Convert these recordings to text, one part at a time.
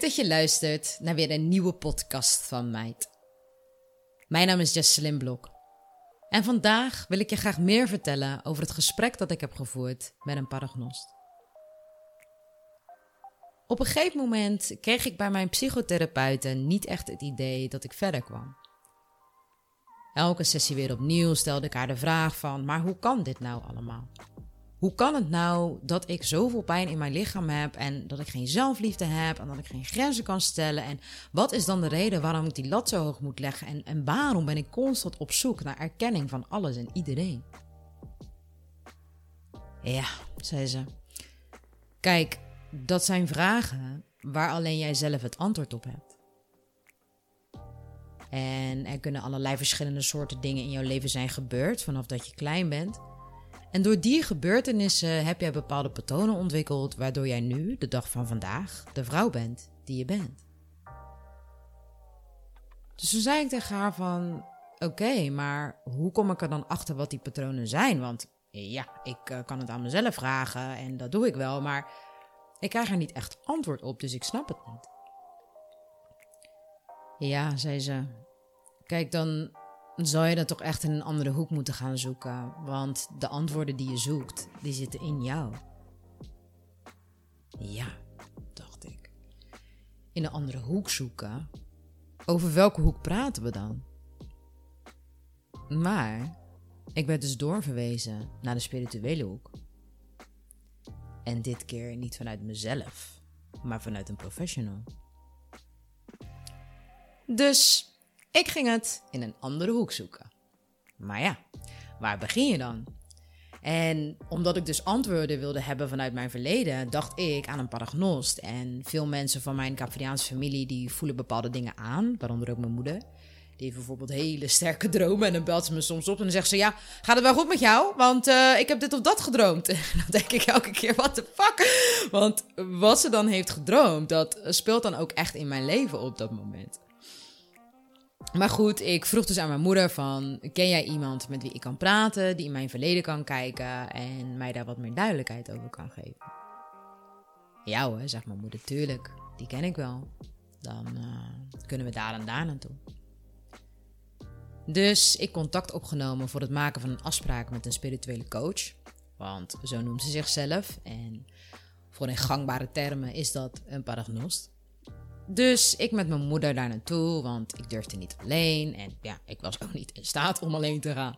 Dat je luistert naar weer een nieuwe podcast van Meid. Mijn naam is Jesselyn Blok. En vandaag wil ik je graag meer vertellen over het gesprek dat ik heb gevoerd met een paragnost. Op een gegeven moment kreeg ik bij mijn psychotherapeuten niet echt het idee dat ik verder kwam. Elke sessie weer opnieuw stelde ik haar de vraag van, maar hoe kan dit nou allemaal? Hoe kan het nou dat ik zoveel pijn in mijn lichaam heb en dat ik geen zelfliefde heb en dat ik geen grenzen kan stellen? En wat is dan de reden waarom ik die lat zo hoog moet leggen? En, en waarom ben ik constant op zoek naar erkenning van alles en iedereen? Ja, zei ze. Kijk, dat zijn vragen waar alleen jij zelf het antwoord op hebt. En er kunnen allerlei verschillende soorten dingen in jouw leven zijn gebeurd vanaf dat je klein bent. En door die gebeurtenissen heb jij bepaalde patronen ontwikkeld, waardoor jij nu, de dag van vandaag, de vrouw bent die je bent. Dus toen zei ik tegen haar van, oké, maar hoe kom ik er dan achter wat die patronen zijn? Want ja, ik uh, kan het aan mezelf vragen en dat doe ik wel, maar ik krijg er niet echt antwoord op, dus ik snap het niet. Ja, zei ze. Kijk, dan zou je dat toch echt in een andere hoek moeten gaan zoeken. Want de antwoorden die je zoekt, die zitten in jou. Ja, dacht ik. In een andere hoek zoeken? Over welke hoek praten we dan? Maar ik werd dus doorverwezen naar de spirituele hoek. En dit keer niet vanuit mezelf, maar vanuit een professional. Dus ik ging het in een andere hoek zoeken. Maar ja, waar begin je dan? En omdat ik dus antwoorden wilde hebben vanuit mijn verleden, dacht ik aan een paragnost. En veel mensen van mijn Capriaanse familie die voelen bepaalde dingen aan, waaronder ook mijn moeder. Die heeft bijvoorbeeld hele sterke dromen en dan belt ze me soms op en dan zegt ze... Ja, gaat het wel goed met jou? Want uh, ik heb dit of dat gedroomd. En dan denk ik elke keer, what the fuck? Want wat ze dan heeft gedroomd, dat speelt dan ook echt in mijn leven op dat moment. Maar goed, ik vroeg dus aan mijn moeder van... Ken jij iemand met wie ik kan praten, die in mijn verleden kan kijken... en mij daar wat meer duidelijkheid over kan geven? Ja hoor, zegt mijn moeder, tuurlijk. Die ken ik wel. Dan uh, kunnen we daar en daar naartoe. Dus ik contact opgenomen voor het maken van een afspraak met een spirituele coach. Want zo noemt ze zichzelf. En voor in gangbare termen is dat een paragnost. Dus ik met mijn moeder daar naartoe, want ik durfde niet alleen. En ja, ik was ook niet in staat om alleen te gaan.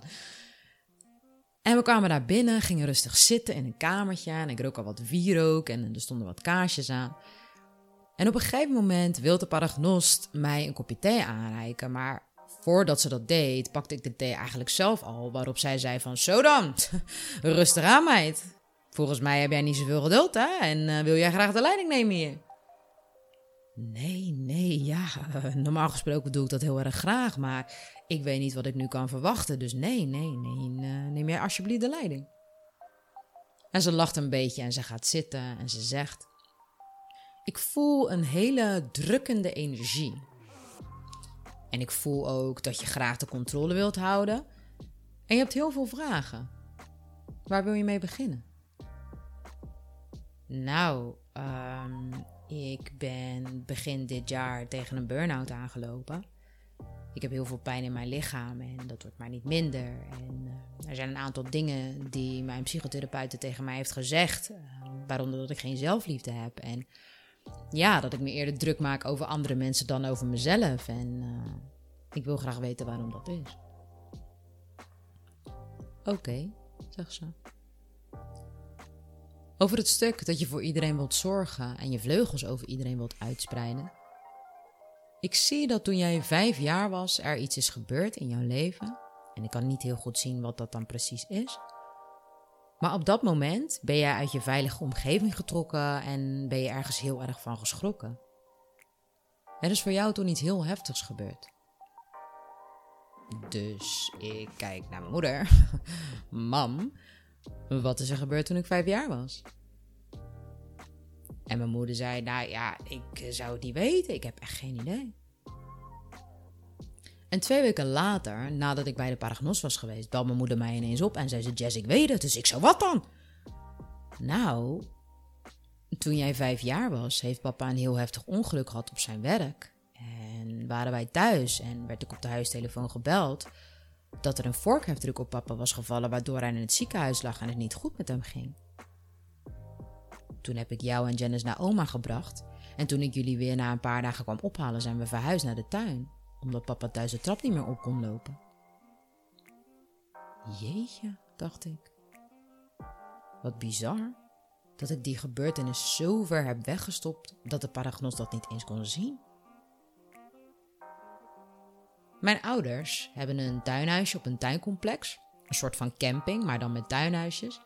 En we kwamen daar binnen, gingen rustig zitten in een kamertje. En ik rook al wat wierook en er stonden wat kaarsjes aan. En op een gegeven moment wilde de paragnost mij een kopje thee aanreiken. Maar voordat ze dat deed, pakte ik de thee eigenlijk zelf al. Waarop zij zei van, zo dan, rustig aan meid. Volgens mij heb jij niet zoveel geduld hè? En uh, wil jij graag de leiding nemen hier? Nee, nee, ja. Uh, normaal gesproken doe ik dat heel erg graag, maar ik weet niet wat ik nu kan verwachten. Dus nee, nee, nee, uh, neem jij alsjeblieft de leiding. En ze lacht een beetje en ze gaat zitten en ze zegt: Ik voel een hele drukkende energie. En ik voel ook dat je graag de controle wilt houden. En je hebt heel veel vragen. Waar wil je mee beginnen? Nou, um, ik ben begin dit jaar tegen een burn-out aangelopen. Ik heb heel veel pijn in mijn lichaam en dat wordt maar niet minder. En uh, er zijn een aantal dingen die mijn psychotherapeute tegen mij heeft gezegd. Uh, waaronder dat ik geen zelfliefde heb. En ja, dat ik me eerder druk maak over andere mensen dan over mezelf. En uh, ik wil graag weten waarom dat is. Oké, okay, zegt ze. Over het stuk dat je voor iedereen wilt zorgen en je vleugels over iedereen wilt uitspreiden. Ik zie dat toen jij vijf jaar was er iets is gebeurd in jouw leven. En ik kan niet heel goed zien wat dat dan precies is. Maar op dat moment ben jij uit je veilige omgeving getrokken en ben je ergens heel erg van geschrokken. Er is voor jou toen iets heel heftigs gebeurd. Dus ik kijk naar moeder. Mam, wat is er gebeurd toen ik vijf jaar was? En mijn moeder zei, nou ja, ik zou het niet weten. Ik heb echt geen idee. En twee weken later, nadat ik bij de paragnos was geweest, belde mijn moeder mij ineens op en zei ze, Jess, ik weet het. Dus ik zou wat dan? Nou, Toen jij vijf jaar was, heeft papa een heel heftig ongeluk gehad op zijn werk. En waren wij thuis en werd ik op de huistelefoon gebeld dat er een vorkheftruck op papa was gevallen, waardoor hij in het ziekenhuis lag en het niet goed met hem ging. Toen heb ik jou en Janice naar oma gebracht. En toen ik jullie weer na een paar dagen kwam ophalen, zijn we verhuisd naar de tuin. Omdat papa thuis de trap niet meer op kon lopen. Jeetje, dacht ik. Wat bizar dat ik die gebeurtenis zo ver heb weggestopt dat de paragnos dat niet eens kon zien. Mijn ouders hebben een tuinhuisje op een tuincomplex, een soort van camping, maar dan met tuinhuisjes.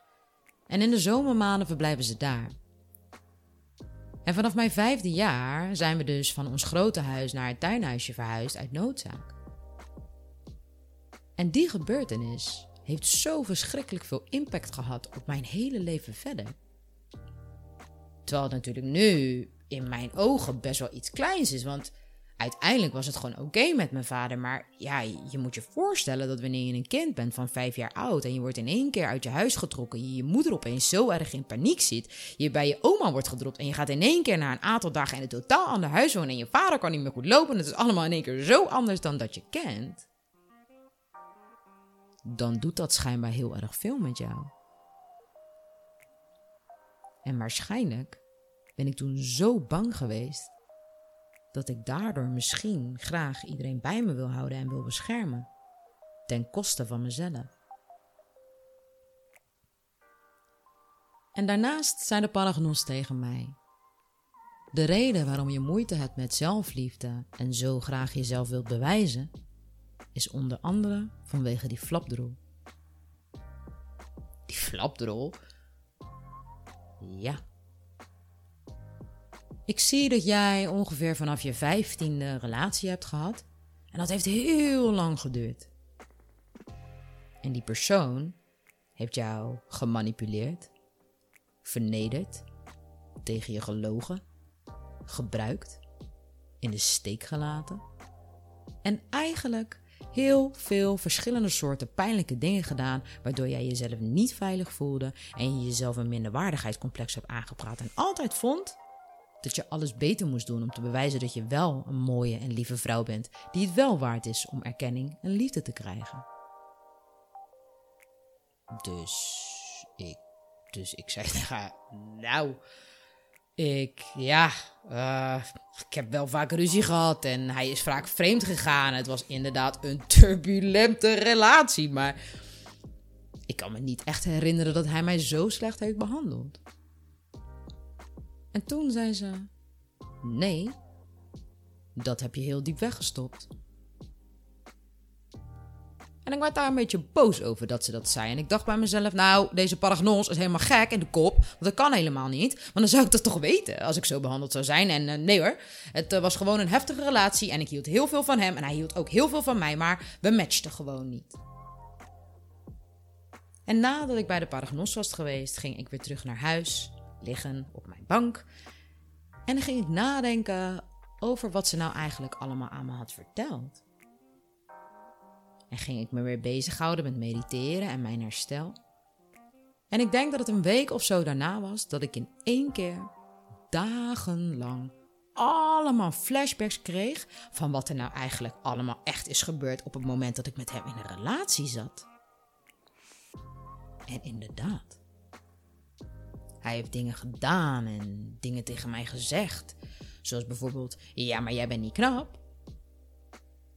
En in de zomermaanden verblijven ze daar. En vanaf mijn vijfde jaar zijn we dus van ons grote huis naar het tuinhuisje verhuisd uit noodzaak. En die gebeurtenis heeft zo verschrikkelijk veel impact gehad op mijn hele leven verder. Terwijl het natuurlijk nu in mijn ogen best wel iets kleins is, want uiteindelijk was het gewoon oké met mijn vader. Maar ja, je moet je voorstellen dat wanneer je een kind bent van vijf jaar oud en je wordt in één keer uit je huis getrokken, je je moeder opeens zo erg in paniek ziet, je bij je oma wordt gedropt en je gaat in één keer na een aantal dagen in een totaal ander huis wonen en je vader kan niet meer goed lopen. Het is allemaal in één keer zo anders dan dat je kent. Dan doet dat schijnbaar heel erg veel met jou. En waarschijnlijk ben ik toen zo bang geweest dat ik daardoor misschien graag iedereen bij me wil houden en wil beschermen, ten koste van mezelf. En daarnaast zijn de paragnos tegen mij. De reden waarom je moeite hebt met zelfliefde en zo graag jezelf wilt bewijzen, is onder andere vanwege die flapdrol. Die flapdrol? Ja, ik zie dat jij ongeveer vanaf je vijftiende relatie hebt gehad. En dat heeft heel lang geduurd. En die persoon heeft jou gemanipuleerd, vernederd, tegen je gelogen, gebruikt, in de steek gelaten. En eigenlijk heel veel verschillende soorten pijnlijke dingen gedaan, waardoor jij jezelf niet veilig voelde en je jezelf een minderwaardigheidscomplex hebt aangepraat en altijd vond dat je alles beter moest doen om te bewijzen dat je wel een mooie en lieve vrouw bent, die het wel waard is om erkenning en liefde te krijgen. Dus ik, dus ik zei tegen nou, ik, ja, uh, ik heb wel vaak ruzie gehad en hij is vaak vreemd gegaan. Het was inderdaad een turbulente relatie, maar ik kan me niet echt herinneren dat hij mij zo slecht heeft behandeld. En toen zei ze: Nee, dat heb je heel diep weggestopt. En ik werd daar een beetje boos over dat ze dat zei. En ik dacht bij mezelf, nou, deze paragnos is helemaal gek in de kop. Want dat kan helemaal niet. Want dan zou ik dat toch weten als ik zo behandeld zou zijn. En uh, nee hoor, het uh, was gewoon een heftige relatie. En ik hield heel veel van hem. En hij hield ook heel veel van mij. Maar we matchten gewoon niet. En nadat ik bij de paragnos was geweest, ging ik weer terug naar huis liggen op mijn bank. En dan ging ik nadenken over wat ze nou eigenlijk allemaal aan me had verteld. En ging ik me weer bezighouden met mediteren en mijn herstel. En ik denk dat het een week of zo daarna was dat ik in één keer dagenlang allemaal flashbacks kreeg van wat er nou eigenlijk allemaal echt is gebeurd op het moment dat ik met hem in een relatie zat. En inderdaad, hij heeft dingen gedaan en dingen tegen mij gezegd. Zoals bijvoorbeeld: Ja, maar jij bent niet knap.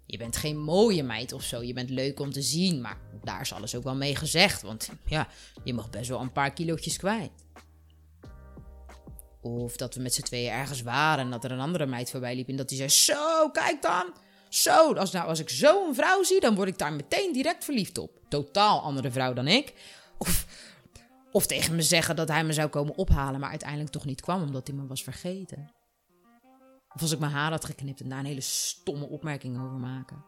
Je bent geen mooie meid of zo. Je bent leuk om te zien. Maar daar is alles ook wel mee gezegd. Want ja, je mag best wel een paar kilootjes kwijt. Of dat we met z'n tweeën ergens waren en dat er een andere meid voorbij liep. En dat hij zei: Zo, kijk dan. Zo, als, nou, als ik zo een vrouw zie, dan word ik daar meteen direct verliefd op. Totaal andere vrouw dan ik. Of of tegen me zeggen dat hij me zou komen ophalen, maar uiteindelijk toch niet kwam omdat hij me was vergeten. Of als ik mijn haar had geknipt en daar een hele stomme opmerking over maken.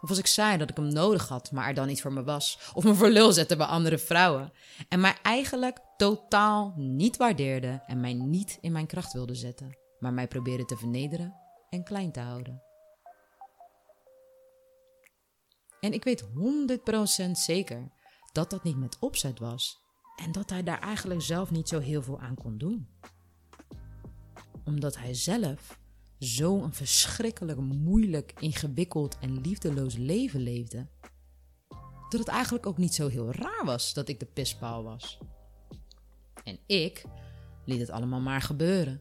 Of als ik zei dat ik hem nodig had, maar er dan niet voor me was. Of me voor lul zette bij andere vrouwen. En mij eigenlijk totaal niet waardeerde en mij niet in mijn kracht wilde zetten. Maar mij probeerde te vernederen en klein te houden. En ik weet 100% zeker dat dat niet met opzet was. En dat hij daar eigenlijk zelf niet zo heel veel aan kon doen. Omdat hij zelf zo'n verschrikkelijk moeilijk, ingewikkeld en liefdeloos leven leefde. Dat het eigenlijk ook niet zo heel raar was dat ik de pispaal was. En ik liet het allemaal maar gebeuren.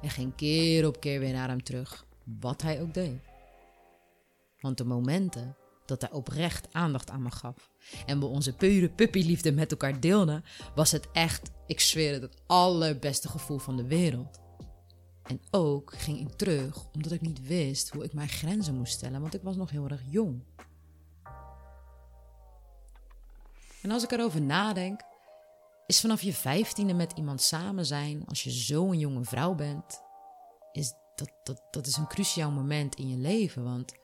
En ging keer op keer weer naar hem terug, wat hij ook deed. Want de momenten dat hij oprecht aandacht aan me gaf en we onze pure puppyliefde met elkaar deelden, was het echt, ik zweer het, het allerbeste gevoel van de wereld. En ook ging ik terug omdat ik niet wist hoe ik mijn grenzen moest stellen, want ik was nog heel erg jong. En als ik erover nadenk, is vanaf je vijftiende met iemand samen zijn, als je zo'n jonge vrouw bent, is dat, dat, dat is een cruciaal moment in je leven, want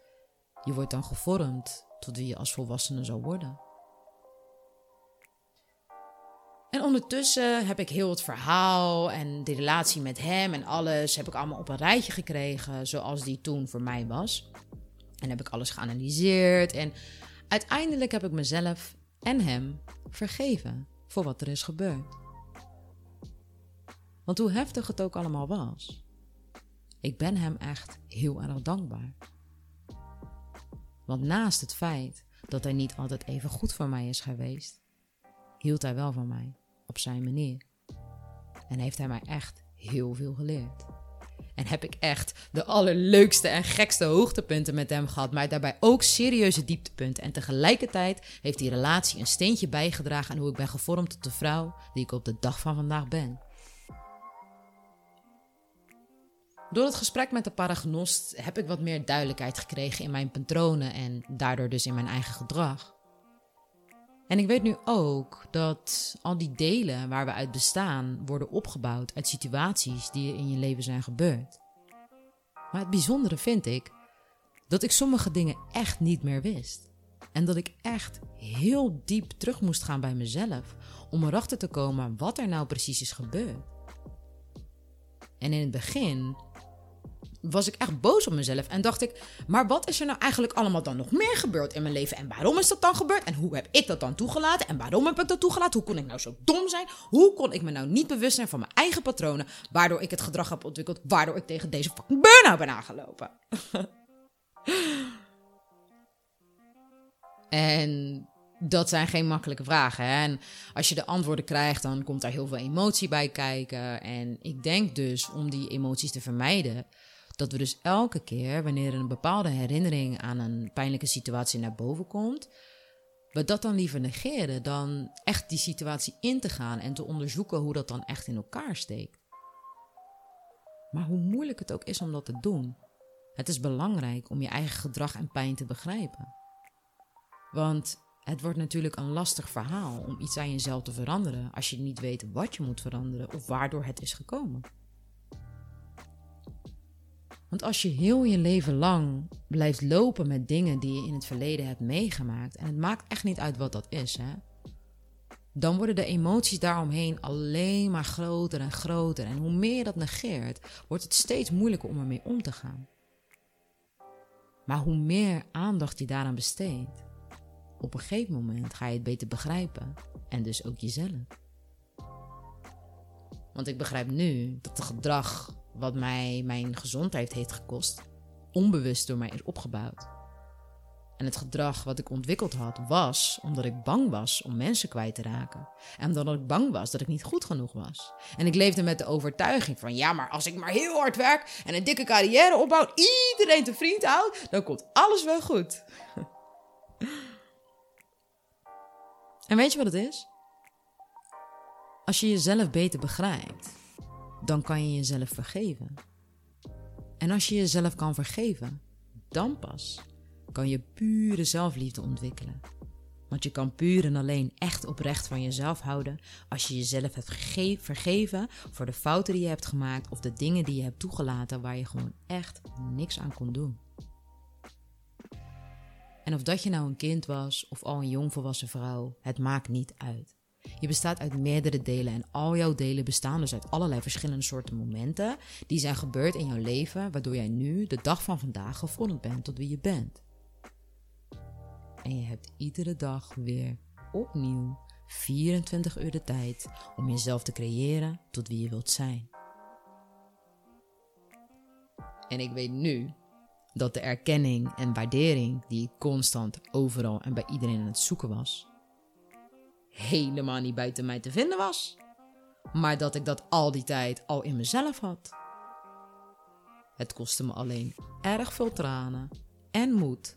je wordt dan gevormd tot wie je als volwassene zou worden. En ondertussen heb ik heel het verhaal en de relatie met hem en alles heb ik allemaal op een rijtje gekregen, zoals die toen voor mij was. En heb ik alles geanalyseerd en uiteindelijk heb ik mezelf en hem vergeven voor wat er is gebeurd. Want hoe heftig het ook allemaal was, ik ben hem echt heel erg dankbaar. Want naast het feit dat hij niet altijd even goed voor mij is geweest, hield hij wel van mij op zijn manier. En heeft hij mij echt heel veel geleerd. En heb ik echt de allerleukste en gekste hoogtepunten met hem gehad, maar daarbij ook serieuze dieptepunten. En tegelijkertijd heeft die relatie een steentje bijgedragen aan hoe ik ben gevormd tot de vrouw die ik op de dag van vandaag ben. Door het gesprek met de paragnost heb ik wat meer duidelijkheid gekregen in mijn patronen en daardoor dus in mijn eigen gedrag. En ik weet nu ook dat al die delen waar we uit bestaan worden opgebouwd uit situaties die in je leven zijn gebeurd. Maar het bijzondere vind ik dat ik sommige dingen echt niet meer wist. En dat ik echt heel diep terug moest gaan bij mezelf om erachter te komen wat er nou precies is gebeurd. En in het begin was ik echt boos op mezelf. En dacht ik, maar wat is er nou eigenlijk allemaal dan nog meer gebeurd in mijn leven? En waarom is dat dan gebeurd? En hoe heb ik dat dan toegelaten? En waarom heb ik dat toegelaten? Hoe kon ik nou zo dom zijn? Hoe kon ik me nou niet bewust zijn van mijn eigen patronen? Waardoor ik het gedrag heb ontwikkeld. Waardoor ik tegen deze fucking burn-out ben aangelopen. en dat zijn geen makkelijke vragen. En als je de antwoorden krijgt, dan komt daar heel veel emotie bij kijken. En ik denk dus om die emoties te vermijden dat we dus elke keer, wanneer een bepaalde herinnering aan een pijnlijke situatie naar boven komt, we dat dan liever negeren dan echt die situatie in te gaan en te onderzoeken hoe dat dan echt in elkaar steekt. Maar hoe moeilijk het ook is om dat te doen, het is belangrijk om je eigen gedrag en pijn te begrijpen. Want het wordt natuurlijk een lastig verhaal om iets aan jezelf te veranderen als je niet weet wat je moet veranderen of waardoor het is gekomen. Want als je heel je leven lang blijft lopen met dingen die je in het verleden hebt meegemaakt, en het maakt echt niet uit wat dat is, hè, dan worden de emoties daaromheen alleen maar groter en groter. En hoe meer je dat negeert, wordt het steeds moeilijker om ermee om te gaan. Maar hoe meer aandacht je daaraan besteedt, op een gegeven moment ga je het beter begrijpen. En dus ook jezelf. Want ik begrijp nu dat het gedrag wat mij mijn gezondheid heeft gekost, onbewust door mij is opgebouwd. En het gedrag wat ik ontwikkeld had was omdat ik bang was om mensen kwijt te raken. En omdat ik bang was dat ik niet goed genoeg was. En ik leefde met de overtuiging van ja, maar als ik maar heel hard werk en een dikke carrière opbouw, iedereen te vriend houdt, dan komt alles wel goed. en weet je wat het is? Als je jezelf beter begrijpt, dan kan je jezelf vergeven. En als je jezelf kan vergeven, dan pas kan je pure zelfliefde ontwikkelen. Want je kan puur en alleen echt oprecht van jezelf houden als je jezelf hebt vergeven voor de fouten die je hebt gemaakt of de dingen die je hebt toegelaten waar je gewoon echt niks aan kon doen. En of dat je nou een kind was of al een jongvolwassen vrouw, het maakt niet uit. Je bestaat uit meerdere delen en al jouw delen bestaan dus uit allerlei verschillende soorten momenten die zijn gebeurd in jouw leven, waardoor jij nu, de dag van vandaag, gevormd bent tot wie je bent. En je hebt iedere dag weer opnieuw 24 uur de tijd om jezelf te creëren tot wie je wilt zijn. En ik weet nu dat de erkenning en waardering die ik constant overal en bij iedereen aan het zoeken was, helemaal niet buiten mij te vinden was, maar dat ik dat al die tijd al in mezelf had. Het kostte me alleen erg veel tranen en moed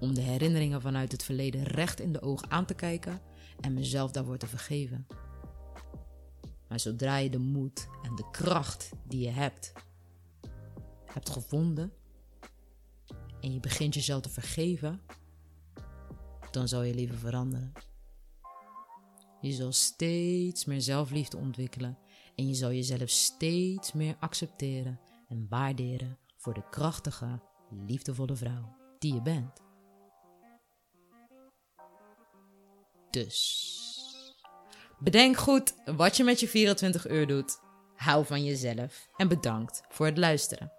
om de herinneringen vanuit het verleden recht in de ogen aan te kijken en mezelf daarvoor te vergeven. Maar zodra je de moed en de kracht die je hebt, hebt gevonden en je begint jezelf te vergeven, dan zal je leven veranderen. Je zal steeds meer zelfliefde ontwikkelen en je zal jezelf steeds meer accepteren en waarderen voor de krachtige, liefdevolle vrouw die je bent. Dus bedenk goed wat je met je 24 uur doet. Hou van jezelf en bedankt voor het luisteren.